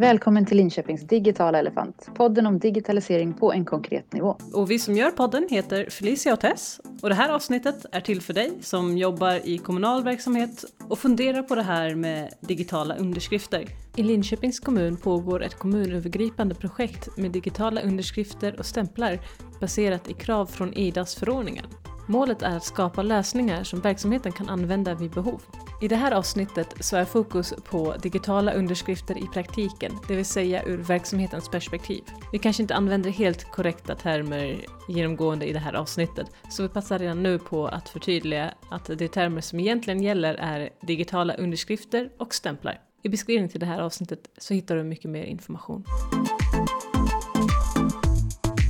Välkommen till Linköpings digitala elefant, podden om digitalisering på en konkret nivå. Och vi som gör podden heter Felicia och Tess och det här avsnittet är till för dig som jobbar i kommunal verksamhet och funderar på det här med digitala underskrifter. I Linköpings kommun pågår ett kommunövergripande projekt med digitala underskrifter och stämplar baserat i krav från IDAS förordningen. Målet är att skapa lösningar som verksamheten kan använda vid behov. I det här avsnittet så är fokus på digitala underskrifter i praktiken, det vill säga ur verksamhetens perspektiv. Vi kanske inte använder helt korrekta termer genomgående i det här avsnittet, så vi passar redan nu på att förtydliga att de termer som egentligen gäller är digitala underskrifter och stämplar. I beskrivningen till det här avsnittet så hittar du mycket mer information.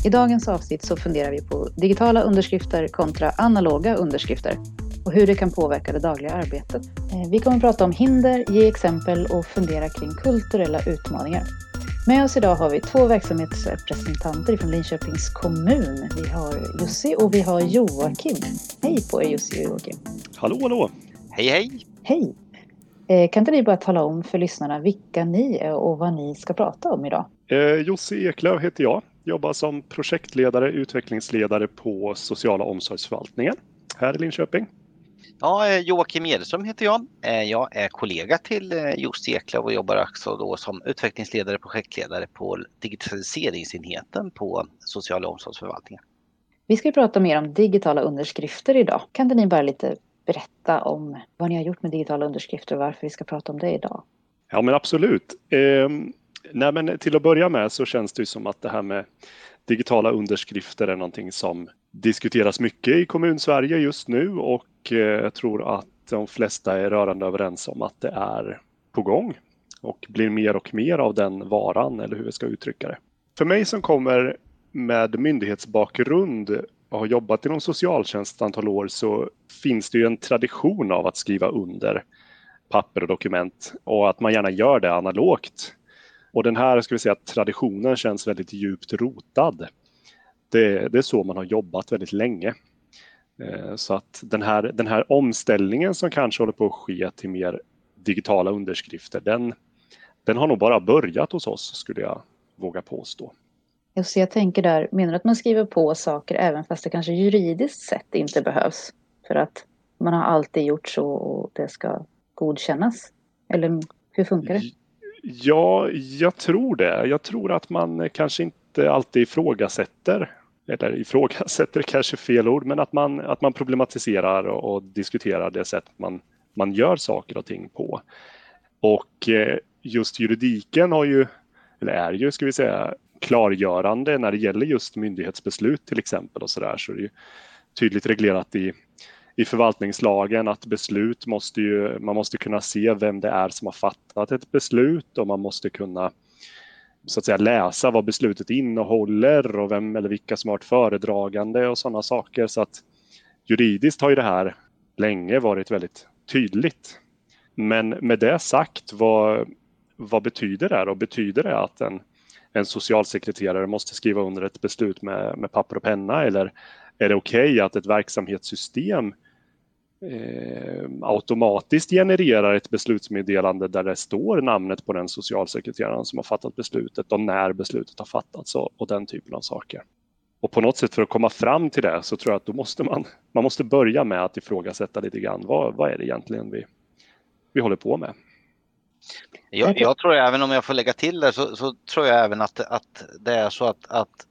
I dagens avsnitt så funderar vi på digitala underskrifter kontra analoga underskrifter och hur det kan påverka det dagliga arbetet. Eh, vi kommer att prata om hinder, ge exempel och fundera kring kulturella utmaningar. Med oss idag har vi två verksamhetsrepresentanter från Linköpings kommun. Vi har Jussi och vi har Joakim. Hej på er Jussi och Joakim. Hallå, hallå! Hej, hej! Hej! Eh, kan inte ni bara tala om för lyssnarna vilka ni är och vad ni ska prata om idag? Eh, Jussi Eklöf heter jag. Jobbar som projektledare, utvecklingsledare på sociala omsorgsförvaltningen här i Linköping. Ja, eh, Joakim Edström heter jag. Eh, jag är kollega till eh, Jussi Eklöf och jobbar också då som utvecklingsledare och projektledare på digitaliseringsenheten på sociala omsorgsförvaltningen. Vi ska prata mer om digitala underskrifter idag. Kan inte ni bara lite berätta om vad ni har gjort med digitala underskrifter och varför vi ska prata om det idag? Ja, men absolut. Nej, men till att börja med så känns det ju som att det här med digitala underskrifter är någonting som diskuteras mycket i kommun-Sverige just nu och eh, jag tror att de flesta är rörande överens om att det är på gång och blir mer och mer av den varan eller hur vi ska uttrycka det. För mig som kommer med myndighetsbakgrund och har jobbat inom socialtjänst ett antal år så finns det ju en tradition av att skriva under papper och dokument och att man gärna gör det analogt. Och den här ska vi säga, traditionen känns väldigt djupt rotad. Det, det är så man har jobbat väldigt länge. Eh, så att den här, den här omställningen som kanske håller på att ske till mer digitala underskrifter, den, den har nog bara börjat hos oss skulle jag våga påstå. Just jag tänker där, menar du att man skriver på saker även fast det kanske juridiskt sett inte behövs? För att man har alltid gjort så och det ska godkännas? Eller hur funkar det? Ja, jag tror det. Jag tror att man kanske inte alltid ifrågasätter eller ifrågasätter kanske fel ord, men att man, att man problematiserar och, och diskuterar det sätt man, man gör saker och ting på. Och eh, just juridiken har ju, eller är ju, ska vi säga, klargörande när det gäller just myndighetsbeslut till exempel och så där. Så det är ju tydligt reglerat i, i förvaltningslagen att beslut måste ju, man måste kunna se vem det är som har fattat ett beslut och man måste kunna så att säga läsa vad beslutet innehåller och vem eller vilka som har varit föredragande och sådana saker. Så att juridiskt har ju det här länge varit väldigt tydligt. Men med det sagt, vad, vad betyder det? Och betyder det att en, en socialsekreterare måste skriva under ett beslut med, med papper och penna eller är det okej okay att ett verksamhetssystem eh, automatiskt genererar ett beslutsmeddelande där det står namnet på den socialsekreteraren som har fattat beslutet och när beslutet har fattats och, och den typen av saker. Och på något sätt för att komma fram till det så tror jag att då måste man, man måste börja med att ifrågasätta lite grann vad, vad är det egentligen vi, vi håller på med. Jag, jag tror även om jag får lägga till det så, så tror jag även att, att det är så att, att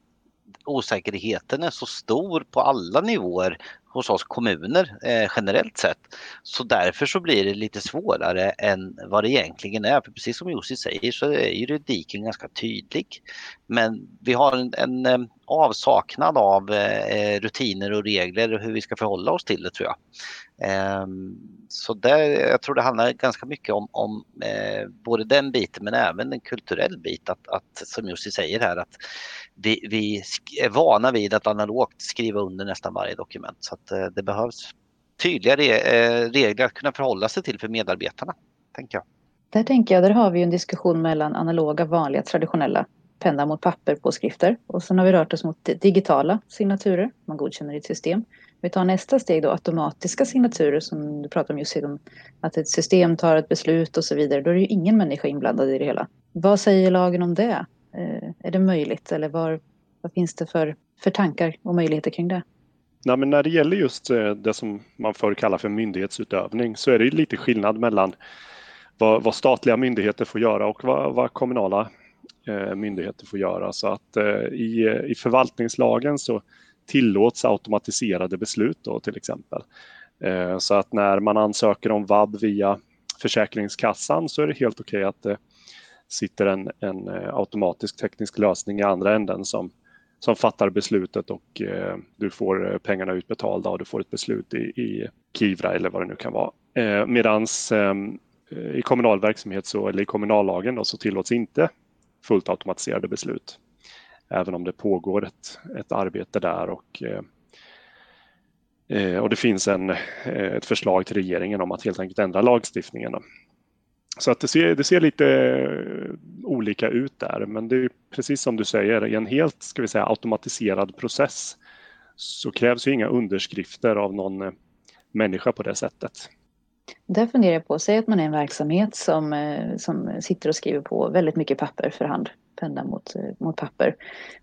osäkerheten är så stor på alla nivåer hos oss kommuner eh, generellt sett. Så därför så blir det lite svårare än vad det egentligen är. För precis som Jussi säger så är juridiken ganska tydlig. Men vi har en, en eh, avsaknad av eh, rutiner och regler och hur vi ska förhålla oss till det tror jag. Ehm, så där, jag tror det handlar ganska mycket om, om eh, både den biten men även en kulturell bit. Att, att som Jussi säger här att vi, vi, är vana vid att analogt skriva under nästan varje dokument. Så att eh, det behövs tydliga eh, regler att kunna förhålla sig till för medarbetarna, tänker jag. Där tänker jag, där har vi en diskussion mellan analoga, vanliga, traditionella penna mot papper påskrifter och sen har vi rört oss mot digitala signaturer, man godkänner ett system. Vi tar nästa steg då, automatiska signaturer som du pratar om just om att ett system tar ett beslut och så vidare. Då är det ju ingen människa inblandad i det hela. Vad säger lagen om det? Eh, är det möjligt eller var, vad finns det för, för tankar och möjligheter kring det? Nej, men när det gäller just eh, det som man förr kallar för myndighetsutövning så är det lite skillnad mellan vad, vad statliga myndigheter får göra och vad, vad kommunala eh, myndigheter får göra. Så att eh, i, i förvaltningslagen så tillåts automatiserade beslut då till exempel. Eh, så att när man ansöker om vab via Försäkringskassan så är det helt okej okay att det sitter en, en eh, automatisk teknisk lösning i andra änden som, som fattar beslutet och eh, du får eh, pengarna utbetalda och du får ett beslut i, i Kivra eller vad det nu kan vara. Eh, medans eh, i kommunal verksamhet så, eller i kommunallagen då, så tillåts inte fullt automatiserade beslut. Även om det pågår ett, ett arbete där och, eh, eh och det finns en, eh, ett förslag till regeringen om att helt enkelt ändra lagstiftningen. Så att det ser, det ser lite eh, olika ut där, men det är precis som du säger, i en helt ska vi säga, automatiserad process så krävs ju inga underskrifter av någon människa på det sättet. Där funderar jag på, säg att man är en verksamhet som, eh, som sitter och skriver på väldigt mycket papper för hand, penna mot, eh, mot papper.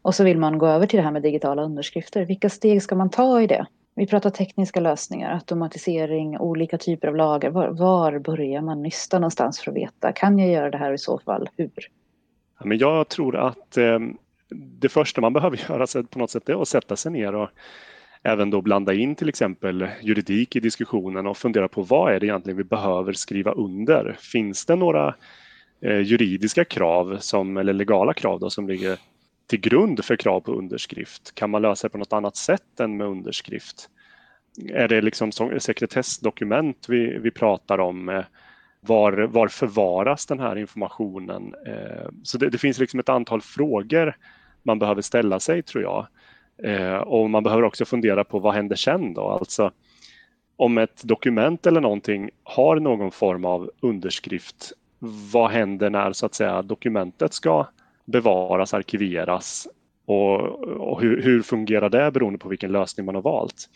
Och så vill man gå över till det här med digitala underskrifter. Vilka steg ska man ta i det? Vi pratar tekniska lösningar, automatisering, olika typer av lagar. Var, var börjar man nysta någonstans för att veta, kan jag göra det här i så fall, hur? Ja, men jag tror att eh, det första man behöver göra på något sätt är att sätta sig ner och även då blanda in till exempel juridik i diskussionen och fundera på vad är det egentligen vi behöver skriva under? Finns det några eh, juridiska krav som, eller legala krav då, som ligger till grund för krav på underskrift? Kan man lösa det på något annat sätt än med underskrift? Är det liksom sekretessdokument vi, vi pratar om? Var, var förvaras den här informationen? Eh, så det, det finns liksom ett antal frågor man behöver ställa sig tror jag. Eh, och man behöver också fundera på vad händer sen då? Alltså om ett dokument eller någonting har någon form av underskrift, vad händer när så att säga dokumentet ska bevaras, arkiveras och, och hur, hur, fungerar det beroende på vilken lösning man har valt?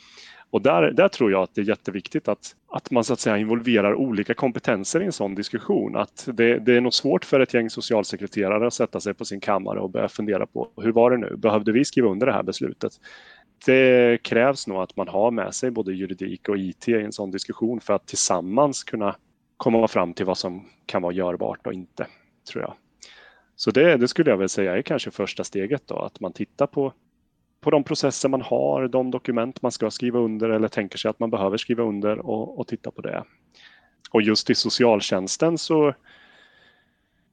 Och där, där tror jag att det är jätteviktigt att, att man så att säga involverar olika kompetenser i en sån diskussion. Att det, det är nog svårt för ett gäng socialsekreterare att sätta sig på sin kammare och börja fundera på hur var det nu? Behövde vi skriva under det här beslutet? Det krävs nog att man har med sig både juridik och IT i en sån diskussion för att tillsammans kunna komma fram till vad som kan vara görbart och inte, tror jag. Så det, det skulle jag väl säga är kanske första steget då, att man tittar på på de processer man har, de dokument man ska skriva under eller tänker sig att man behöver skriva under och, och titta på det. Och just i socialtjänsten så,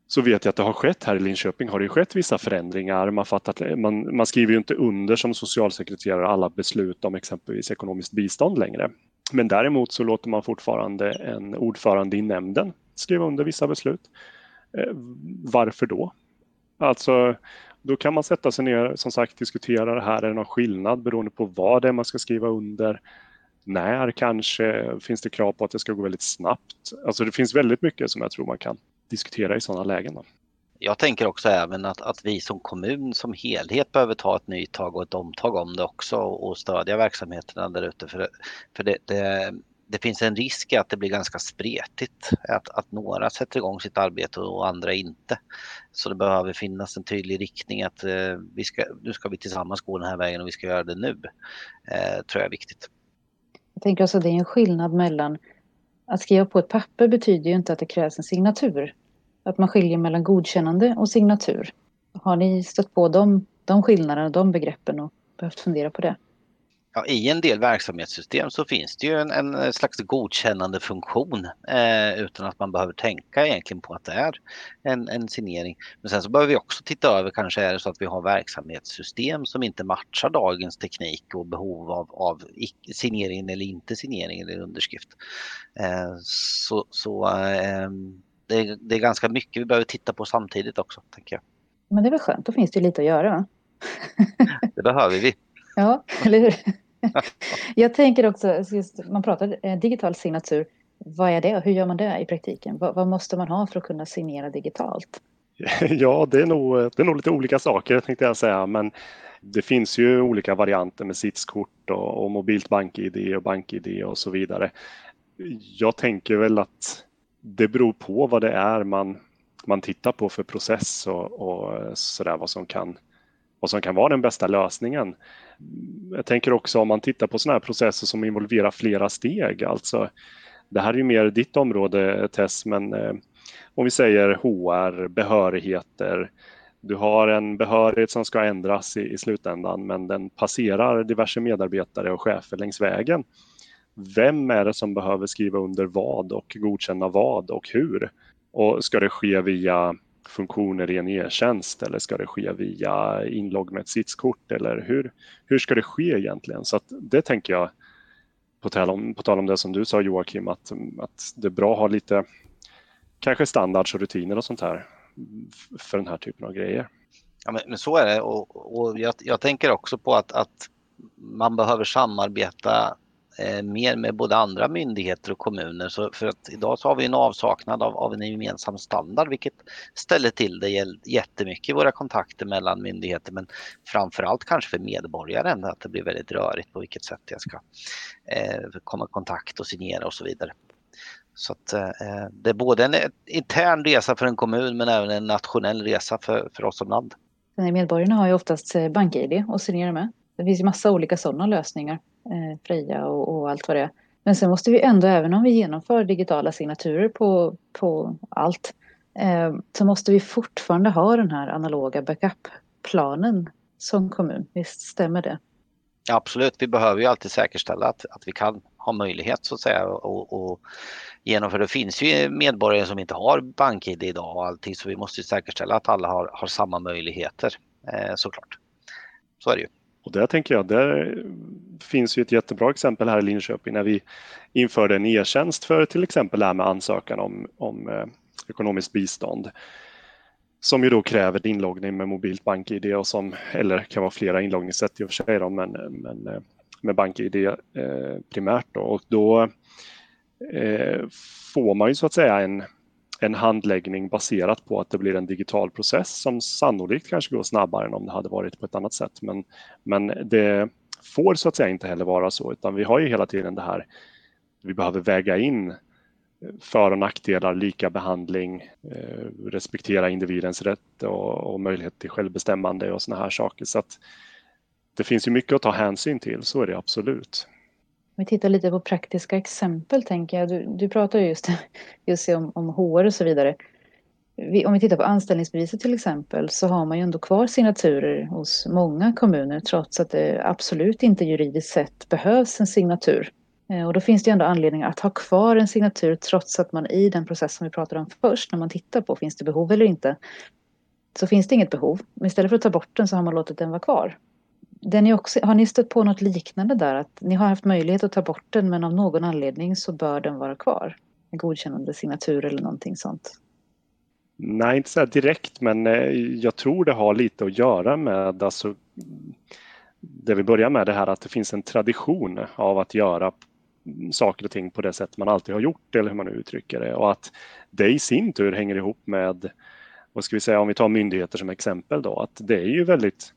så vet jag att det har skett här i Linköping har det skett vissa förändringar. Man, fattat, man, man skriver ju inte under som socialsekreterare alla beslut om exempelvis ekonomiskt bistånd längre. Men däremot så låter man fortfarande en ordförande i nämnden skriva under vissa beslut. Eh, varför då? Alltså då kan man sätta sig ner som sagt diskutera det här. Är det någon skillnad beroende på vad det är man ska skriva under? När kanske? Finns det krav på att det ska gå väldigt snabbt? Alltså det finns väldigt mycket som jag tror man kan diskutera i sådana lägen. Då. Jag tänker också även att, att vi som kommun som helhet behöver ta ett nytag och ett omtag om det också och stödja verksamheterna där ute. För, för det, det, det finns en risk att det blir ganska spretigt. Att, att några sätter igång sitt arbete och andra inte. Så det behöver finnas en tydlig riktning att eh, vi ska, nu ska vi tillsammans gå den här vägen och vi ska göra det nu. Eh, tror jag är viktigt. Jag tänker också att det är en skillnad mellan att skriva på ett papper betyder ju inte att det krävs en signatur. Att man skiljer mellan godkännande och signatur. Har ni stött på de, de skillnaderna, de begreppen och behövt fundera på det? Ja, I en del verksamhetssystem så finns det ju en, en slags godkännande funktion eh, utan att man behöver tänka egentligen på att det är en, en signering. Men sen så behöver vi också titta över, kanske är det så att vi har verksamhetssystem som inte matchar dagens teknik och behov av, av signering eller inte signering eller underskrift. Eh, så så eh, det, det, är ganska mycket vi behöver titta på samtidigt också, tänker jag. Men det är väl skönt, då finns det ju lite att göra. det behöver vi. Ja, eller hur? jag tänker också, man pratar eh, digital signatur. Vad är det och hur gör man det i praktiken? Vad, vad, måste man ha för att kunna signera digitalt? Ja, det är, nog, det är nog lite olika saker tänkte jag säga, men det finns ju olika varianter med sitskort och, och mobilt bank-id och bank-id och så vidare. Jag tänker väl att det beror på vad det är man, man tittar på för process och, och sådär vad som kan vad som kan vara den bästa lösningen. Jag tänker också om man tittar på sådana här processer som involverar flera steg, alltså det här är ju mer ditt område Tess, men eh, om vi säger HR, behörigheter, du har en behörighet som ska ändras i, i slutändan men den passerar diverse medarbetare och chefer längs vägen. Vem är det som behöver skriva under vad och godkänna vad och hur? Och ska det ske via funktioner i en e-tjänst eller ska det ske via inlogg med ett sitskort eller hur, hur ska det ske egentligen? Så det tänker jag, på tal, om, på tal om det som du sa Joakim, att, att det är bra att ha lite kanske standards och rutiner och sånt här för den här typen av grejer. Ja, men, men så är det och, och jag, jag, tänker också på att, att man behöver samarbeta eh, mer med både andra myndigheter och kommuner. Så för att idag så har vi en avsaknad av, av en gemensam standard vilket ställer till det jättemycket i våra kontakter mellan myndigheter men framförallt kanske för medborgaren att det blir väldigt rörigt på vilket sätt jag ska eh, komma i kontakt och signera och så vidare. Så att, eh, det är både en intern resa för en kommun men även en nationell resa för, för oss som land. Medborgarna har ju oftast eh, BankID bank-id och signerar med. Det finns ju massa olika sådana lösningar, eh, Freja och, och, allt vad det är. Men sen måste vi ändå, även om vi genomför digitala signaturer på, på allt, eh, så måste vi fortfarande ha den här analoga backup-planen som kommun. Visst stämmer det? Absolut, vi behöver ju alltid säkerställa att, att vi kan ha möjlighet så att säga och, och genomföra. Det finns ju medborgare som inte har BankID idag och allting så vi måste säkerställa att alla har, har samma möjligheter eh, såklart. Så är det ju. Och där tänker jag, där finns ju ett jättebra exempel här i Linköping när vi införde en e-tjänst för till exempel det här med ansökan om, om eh, ekonomiskt bistånd som ju då kräver inloggning med mobilt BankID och som, eller kan vara flera inloggningssätt i och för sig då, men, men eh, med BankID eh, primärt då. Och då eh, får man ju så att säga en, en handläggning baserat på att det blir en digital process som sannolikt kanske går snabbare än om det hade varit på ett annat sätt. Men, men det får så att säga inte heller vara så, utan vi har ju hela tiden det här, vi behöver väga in för och nackdelar, lika behandling, eh, respektera individens rätt och, och möjlighet till självbestämmande och sådana här saker. Så att det finns ju mycket att ta hänsyn till, så är det absolut. Om vi tittar lite på praktiska exempel tänker jag. Du, du pratar just, just om, om HR och så vidare. Vi, om vi tittar på anställningsbeviset till exempel så har man ju ändå kvar signaturer hos många kommuner trots att det absolut inte juridiskt sett behövs en signatur. Eh, och då finns det ju ändå anledning att ha kvar en signatur trots att man i den process som vi pratade om först, när man tittar på finns det behov eller inte, så finns det inget behov. Men istället för att ta bort den så har man låtit den vara kvar. Den är också, har ni stött på något liknande där? Att ni har haft möjlighet att ta bort den men av någon anledning så bör den vara kvar? En godkännande signatur eller någonting sånt? Nej, inte så direkt men eh, jag tror det har lite att göra med alltså, det vi börjar med det här att det finns en tradition av att göra saker och ting på det sätt man alltid har gjort eller hur man nu uttrycker det och att det i sin tur hänger ihop med, vad ska vi säga om vi tar myndigheter som exempel då, att det är ju väldigt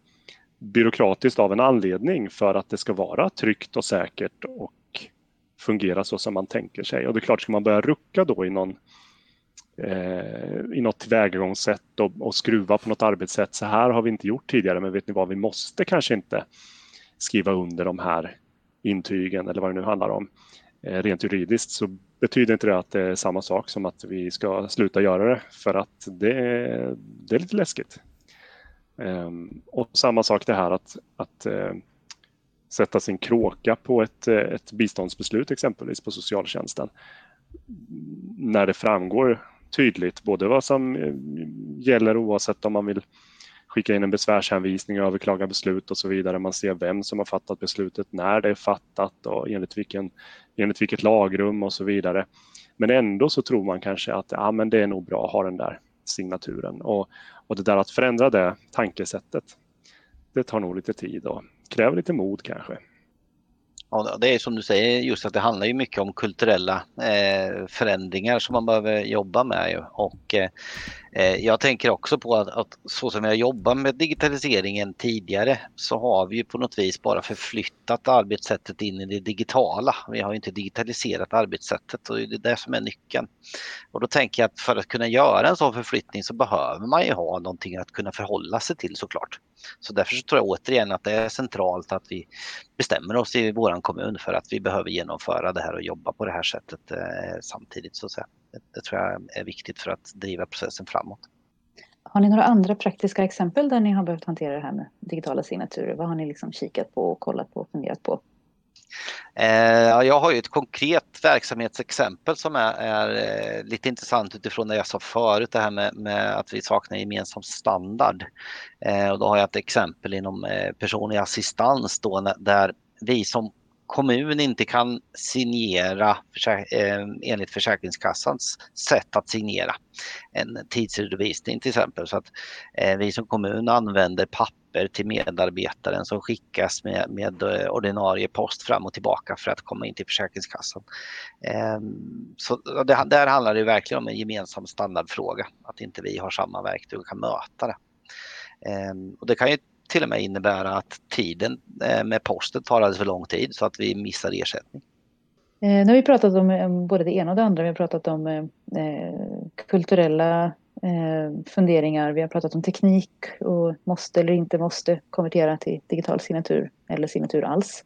byråkratiskt av en anledning för att det ska vara tryggt och säkert och fungera så som man tänker sig. Och det är klart, ska man börja rucka då i någon eh, i något tillvägagångssätt och, och skruva på något arbetssätt. Så här har vi inte gjort tidigare, men vet ni vad, vi måste kanske inte skriva under de här intygen eller vad det nu handlar om. Eh, rent juridiskt så betyder inte det att det är samma sak som att vi ska sluta göra det för att det, det är lite läskigt. Ehm, och samma sak det här att, att eh, sätta sin kråka på ett, eh, ett biståndsbeslut exempelvis på socialtjänsten. När det framgår tydligt både vad som eh, gäller oavsett om man vill skicka in en besvärshänvisning, överklaga beslut och så vidare. Man ser vem som har fattat beslutet, när det är fattat och enligt, vilken, enligt vilket lagrum och så vidare. Men ändå så tror man kanske att ja, men det är nog bra att ha den där signaturen. Och, och det där att förändra det tankesättet, det tar nog lite tid och kräver lite mod kanske. Ja, det är som du säger just att det handlar ju mycket om kulturella eh, förändringar som man behöver jobba med. Och, Eh, Eh, jag tänker också på att, att så som jag jobbar med digitaliseringen tidigare så har vi ju på något vis bara förflyttat arbetssättet in i det digitala. Vi har inte digitaliserat arbetssättet och det är det som är nyckeln. Och då tänker jag att för att kunna göra en sån förflyttning så behöver man ju ha någonting att kunna förhålla sig till såklart. Så därför så tror jag återigen att det är centralt att vi bestämmer oss i våran kommun för att vi behöver genomföra det här och jobba på det här sättet eh, samtidigt. Så att säga. Det, tror jag är viktigt för att driva processen framåt. Har ni några andra praktiska exempel där ni har behövt hantera det här med digitala signaturer? Vad har ni liksom kikat på och kollat på och funderat på? Eh, jag har ju ett konkret verksamhetsexempel som är, är eh, lite intressant utifrån det jag sa förut, det här med, med att vi saknar gemensam standard. Eh, och då har jag ett exempel inom personlig assistans då, där vi som kommun inte kan signera eh, enligt Försäkringskassans sätt att signera en tidsredovisning till exempel. Så att eh, vi som kommun använder papper till medarbetaren som skickas med, med eh, ordinarie post fram och tillbaka för att komma in till Försäkringskassan. Ehm, så det, där handlar det verkligen om en gemensam standardfråga, att inte vi har samma verktyg och kan möta det. Ehm, och det kan ju till och med innebära att tiden eh, med posten tar alldeles för lång tid så att vi missar ersättning. Eh, nu har vi pratat om eh, både det ena och det andra. Vi har pratat om eh, eh, kulturella eh, funderingar. Vi har pratat om teknik och måste eller inte måste konvertera till digital signatur eller signatur alls.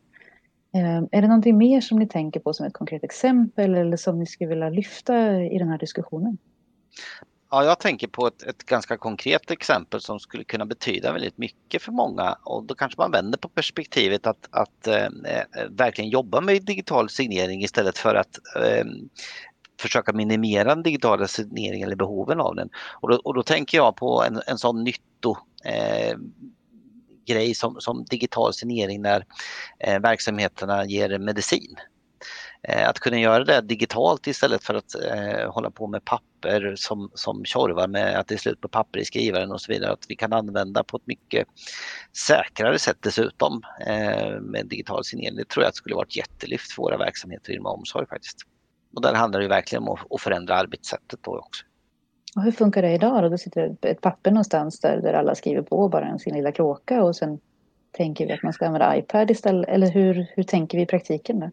Eh, är det någonting mer som ni tänker på som ett konkret exempel eller som ni skulle vilja lyfta i den här diskussionen? Ja, jag tänker på ett, ett, ganska konkret exempel som skulle kunna betyda väldigt mycket för många och då kanske man vänder på perspektivet att, att eh, eh verkligen jobba med digital signering istället för att eh, försöka minimera den digitala signeringen eller behoven av den. Och då, och då tänker jag på en, en sån nytto eh, grej som, som digital signering när eh, verksamheterna ger medicin. Eh, att kunna göra det digitalt istället för att eh, hålla på med papper som, som tjorvar med att det är slut på papper i skrivaren och så vidare. Att vi kan använda på ett mycket säkrare sätt dessutom eh, med digital signering. Det tror jag skulle vara ett jättelyft för våra verksamheter inom omsorg faktiskt. Och där handlar det verkligen om att förändra arbetssättet då också. Och hur funkar det idag då? Då sitter ett papper någonstans där, där alla skriver på bara sin lilla kråka och sen tänker vi att man ska använda iPad istället. Eller hur, hur tänker vi i praktiken? Då?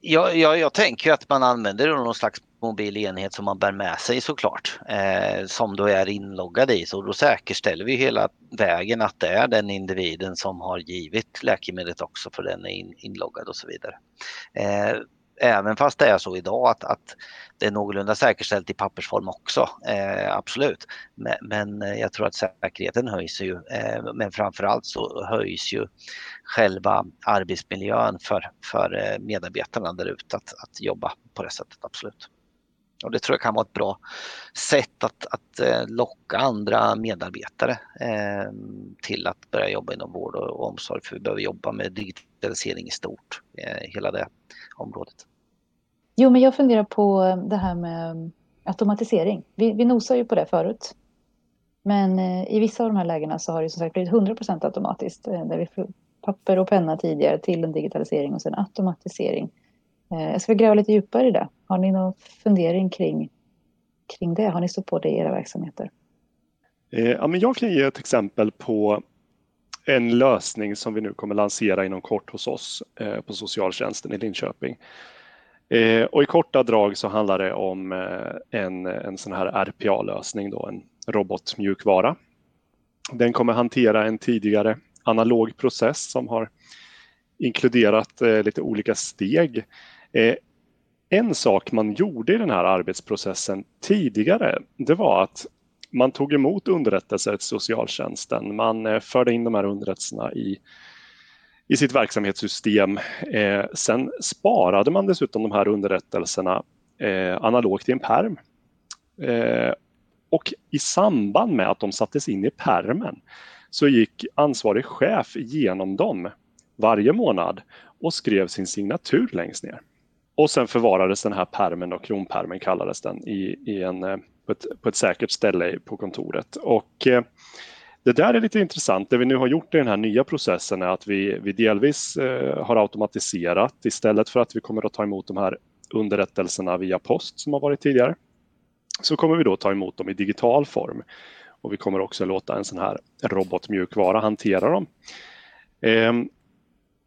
Jag, jag, jag tänker att man använder någon slags mobil enhet som man bär med sig såklart. Eh, som då är inloggad i. Så då säkerställer vi hela vägen att det är den individen som har givit läkemedlet också för den är in, inloggad och så vidare. Eh, även fast det är så idag att, att det är någorlunda säkerställt i pappersform också, eh, absolut. Men, men, eh, jag tror att säkerheten höjs ju, eh, men framförallt så höjs ju själva arbetsmiljön för, för eh, medarbetarna där ute att, att jobba på det sättet, absolut. Och det tror jag kan vara ett bra sätt att, att eh, locka andra medarbetare eh, till att börja jobba inom vård och omsorg. För vi behöver jobba med digitalisering i stort, eh, hela det området. Jo, men jag funderar på eh, det här med mm, automatisering. Vi, vi nosar ju på det förut. Men eh, i vissa av de här lägena så har det som sagt blivit 100% automatiskt. Där vi får papper och penna tidigare till en digitalisering och sen automatisering. Jag ska gräva lite djupare i det. Har ni någon fundering kring, kring det? Har ni stått på det i era verksamheter? Eh, ja, men jag kan ge ett exempel på en lösning som vi nu kommer lansera inom kort hos oss eh, på socialtjänsten i Linköping. Eh, och i korta drag så handlar det om eh, en, en sån här RPA-lösning, då, en robotmjukvara. Den kommer hantera en tidigare analog process som har inkluderat eh, lite olika steg. Eh, en sak man gjorde i den här arbetsprocessen tidigare, det var att man tog emot underrättelser till socialtjänsten. Man eh, förde in de här underrättelserna i, i sitt verksamhetssystem. Eh, sen sparade man dessutom de här underrättelserna eh, analogt i en perm. Eh, och i samband med att de sattes in i permen så gick ansvarig chef igenom dem varje månad och skrev sin signatur längst ner. Och sen förvarades den här permen, och kronpermen kallades den, i, i en, eh, på, ett, på ett säkert ställe på kontoret. Och eh, det där är lite intressant. Det vi nu har gjort i den här nya processen är att vi, vi delvis eh, har automatiserat istället för att vi kommer att ta emot de här underrättelserna via post som har varit tidigare. så kommer vi då ta emot dem i digital form. Och vi kommer också låta en sån här robotmjukvara hantera dem. Ehm,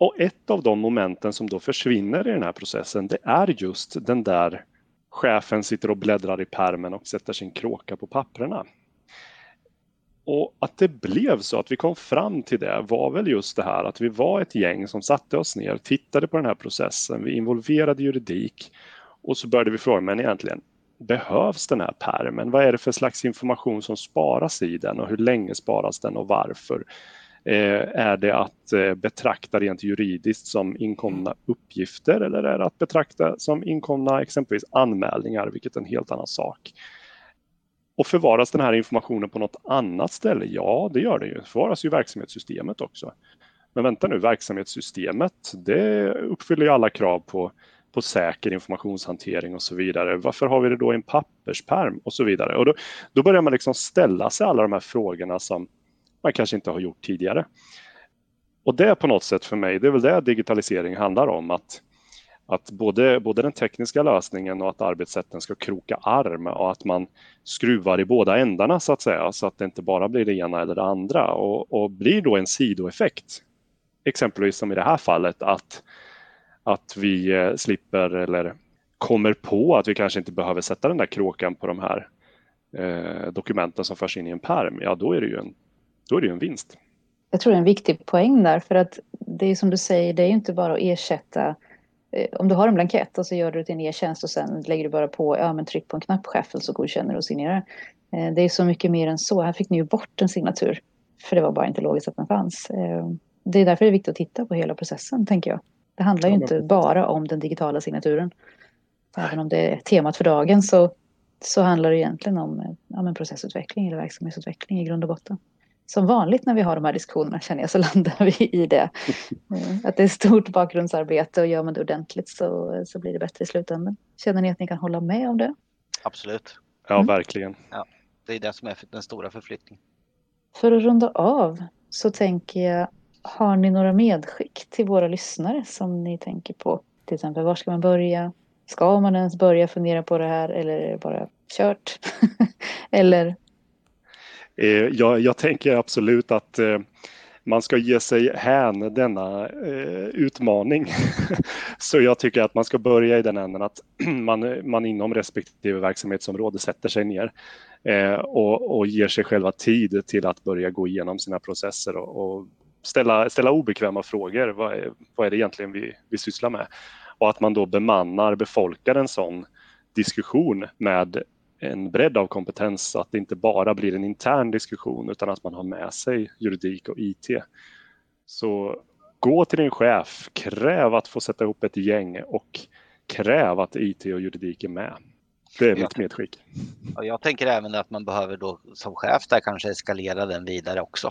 och ett av de momenten som då försvinner i den här processen, det är just den där chefen sitter och bläddrar i permen och sätter sin kråka på papperna. Och att det blev så att vi kom fram till det var väl just det här att vi var ett gäng som satte oss ner, tittade på den här processen, vi involverade juridik och så började vi fråga, men egentligen, behövs den här permen? Vad är det för slags information som sparas i den och hur länge sparas den och varför? Eh, är det att eh, betrakta rent juridiskt som inkomna uppgifter eller är det att betrakta som inkomna exempelvis anmälningar, vilket är en helt annan sak? Och förvaras den här informationen på något annat ställe? Ja, det gör det ju. Förvaras ju i verksamhetssystemet också. Men vänta nu, verksamhetssystemet, det uppfyller ju alla krav på, på säker informationshantering och så vidare. Varför har vi det då i en papperspärm? och så vidare? Och då, då börjar man liksom ställa sig alla de här frågorna som man kanske inte har gjort tidigare. Och det på något sätt för mig, det är väl det digitalisering handlar om. Att, att både, både den tekniska lösningen och att arbetssätten ska kroka arm och att man skruvar i båda ändarna så att säga. Så att det inte bara blir det ena eller det andra. Och, och blir då en sidoeffekt, exempelvis som i det här fallet, att, att vi eh, slipper eller kommer på att vi kanske inte behöver sätta den där kråkan på de här eh, dokumenten som förs in i en perm, ja då är det ju en då är det ju en vinst. Jag tror det är en viktig poäng där för att det är som du säger, det är ju inte bara att ersätta eh, om du har en blankett och så gör du det till en e-tjänst och sen lägger du bara på, ja men tryck på en knapp Schaffel så godkänner du och signerar. Eh, det är så mycket mer än så. Här fick ni ju bort en signatur. För det var bara inte logiskt att den fanns. Eh, det är därför det är viktigt att titta på hela processen, tänker jag. Det handlar ju inte bara om den digitala signaturen. Även om det är temat för dagen så, så handlar det egentligen om ja, processutveckling eller verksamhetsutveckling i grund och botten som vanligt när vi har de här diskussionerna känner jag så landar vi i det. Eh, att det är stort bakgrundsarbete och gör man det ordentligt så, så blir det bättre i slutändan. Känner ni att ni kan hålla med om det? Absolut. Ja, mm. verkligen. Ja, det är det som är den stora förflyttningen. För att runda av så tänker jag, har ni några medskick till våra lyssnare som ni tänker på? Till exempel, var ska man börja? Ska man ens börja fundera på det här eller är det bara kört? eller Eh, jag, jag tänker absolut att eh, man ska ge sig hän denna eh, utmaning. Så jag tycker att man ska börja i den änden att man, man inom respektive verksamhetsområde sätter sig ner eh, och, och ger sig själva tid till att börja gå igenom sina processer och, och ställa, ställa obekväma frågor. Vad är, vad är det egentligen vi, vi sysslar med? Och att man då bemannar, befolkar en sån diskussion med en bredd av kompetens så att det inte bara blir en intern diskussion utan att man har med sig juridik och IT. Så gå till din chef, kräv att få sätta ihop ett gäng och kräv att IT och juridik är med. Det är mitt medskick. Jag tänker även att man behöver då som chef där kanske eskalera den vidare också.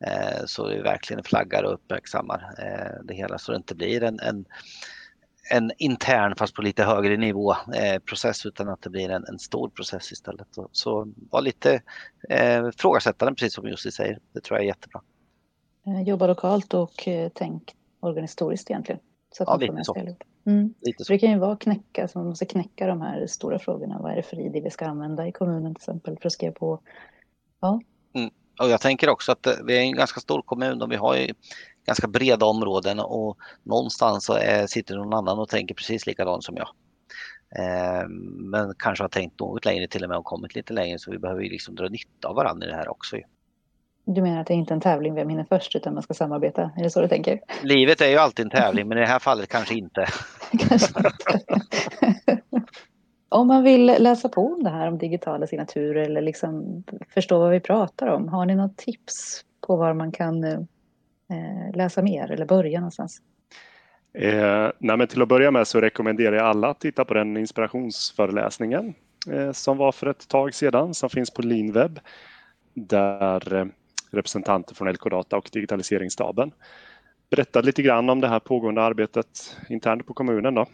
Eh, så vi verkligen flaggar och uppmärksammar eh, det hela så det inte blir en, en en intern fast på lite högre nivå eh, process utan att det blir en, en stor process istället. Så, så var lite eh, frågasättande precis som Jussi säger. Det tror jag är jättebra. Eh, jobba lokalt och eh, tänk organisatoriskt egentligen. Så att ja, lite så. Mm. lite så. Det kan ju vara knäcka, så man måste knäcka de här stora frågorna. Vad är det för ID vi ska använda i kommunen till exempel för att skriva på? Ja. Mm. Och jag tänker också att eh, vi är en ganska stor kommun och vi har ju ganska breda områden och någonstans så är, sitter någon annan och tänker precis likadant som jag. Eh, men kanske har tänkt något längre till och med och kommit lite längre så vi behöver ju liksom dra nytta av varandra i det här också. Du menar att det är inte en tävling vem hinner först utan man ska samarbeta? Är det så du tänker? Livet är ju alltid en tävling men i det här fallet kanske inte. kanske inte. om man vill läsa på om det här om digitala signaturer eller liksom förstå vad vi pratar om, har ni något tips på var man kan Eh, läsa mer eller börja någonstans? Eh, nej, till att börja med så rekommenderar jag alla att titta på den inspirationsföreläsningen eh, som var för ett tag sedan som finns på Linweb där eh, representanter från LK Data och digitaliseringsstaben berättade lite grann om det här pågående arbetet internt på kommunen. Då.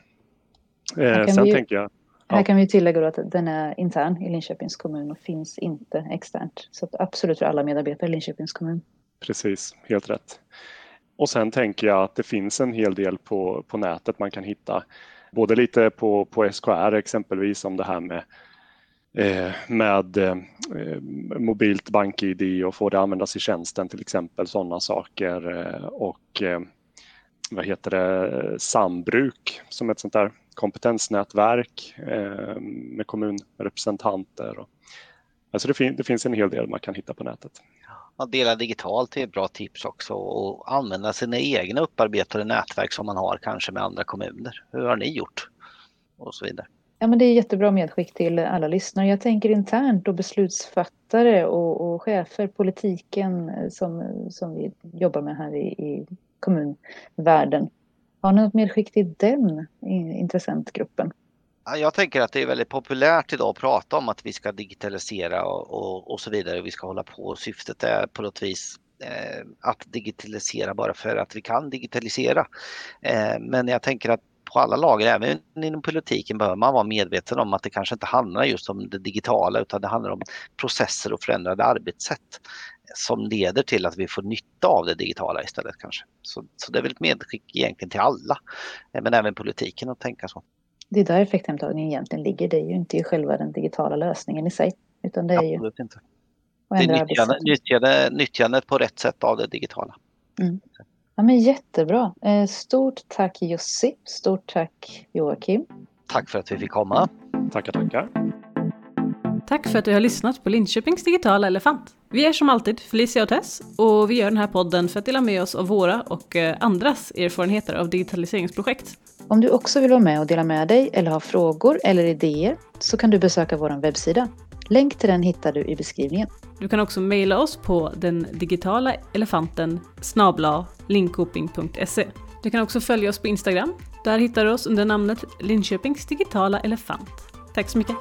Eh, sen vi, tänker jag här kan vi tillägga att den är intern i Linköpings kommun och finns inte externt. Så absolut för alla medarbetare i Linköpings kommun. Precis, helt rätt. Och sen tänker jag att det finns en hel del på, på nätet man kan hitta. Både lite på, på SKR exempelvis om det här med eh, med eh, mobilt bank-id och få det användas i tjänsten till exempel, sådana saker. Eh, och eh, vad heter det, sambruk som ett sånt där kompetensnätverk eh, med kommunrepresentanter. Alltså det, fin det finns en hel del man kan hitta på nätet. Att dela digitalt är ett bra tips också och använda sina egna upparbetade nätverk som man har kanske med andra kommuner. Hur har ni gjort? Och så vidare. Ja, men det är jättebra medskick till alla lyssnare. Jag tänker internt och beslutsfattare och, och chefer, politiken som, som vi jobbar med här i, i kommunvärlden. Har ni något medskick till den intressentgruppen? Jag tänker att det är väldigt populärt idag att prata om att vi ska digitalisera och, och, och så vidare. Vi ska hålla på. Syftet är på något vis eh, att digitalisera bara för att vi kan digitalisera. Eh, men jag tänker att på alla lager, även inom politiken, behöver man vara medveten om att det kanske inte handlar just om det digitala utan det handlar om processer och förändrade arbetssätt som leder till att vi får nytta av det digitala istället kanske. Så, så det är väl ett medskick egentligen till alla, eh, men även politiken att tänka så. Det är där effekthemtagningen egentligen ligger. Det är ju inte i själva den digitala lösningen i sig. Utan det är ju Absolut inte. Det är nyttjande, nyttjande, nyttjandet på rätt sätt av det digitala. Mm. Ja, men jättebra. Eh, stort tack Jussi. Stort tack Joakim. Tack för att vi fick komma. Tackar, tackar. Tack för att du har lyssnat på Linköpings digitala elefant. Vi är som alltid Felicia och Tess och vi gör den här podden för att dela med oss av våra och eh, andras erfarenheter av digitaliseringsprojekt. Om du också vill vara med och dela med dig eller ha frågor eller idéer så kan du besöka vår webbsida. Länk till den hittar du i beskrivningen. Du kan också mejla oss på den digitala elefanten snabla linkoping.se. Du kan också följa oss på Instagram. Där hittar du oss under namnet Linköpings digitala elefant. Tack så mycket!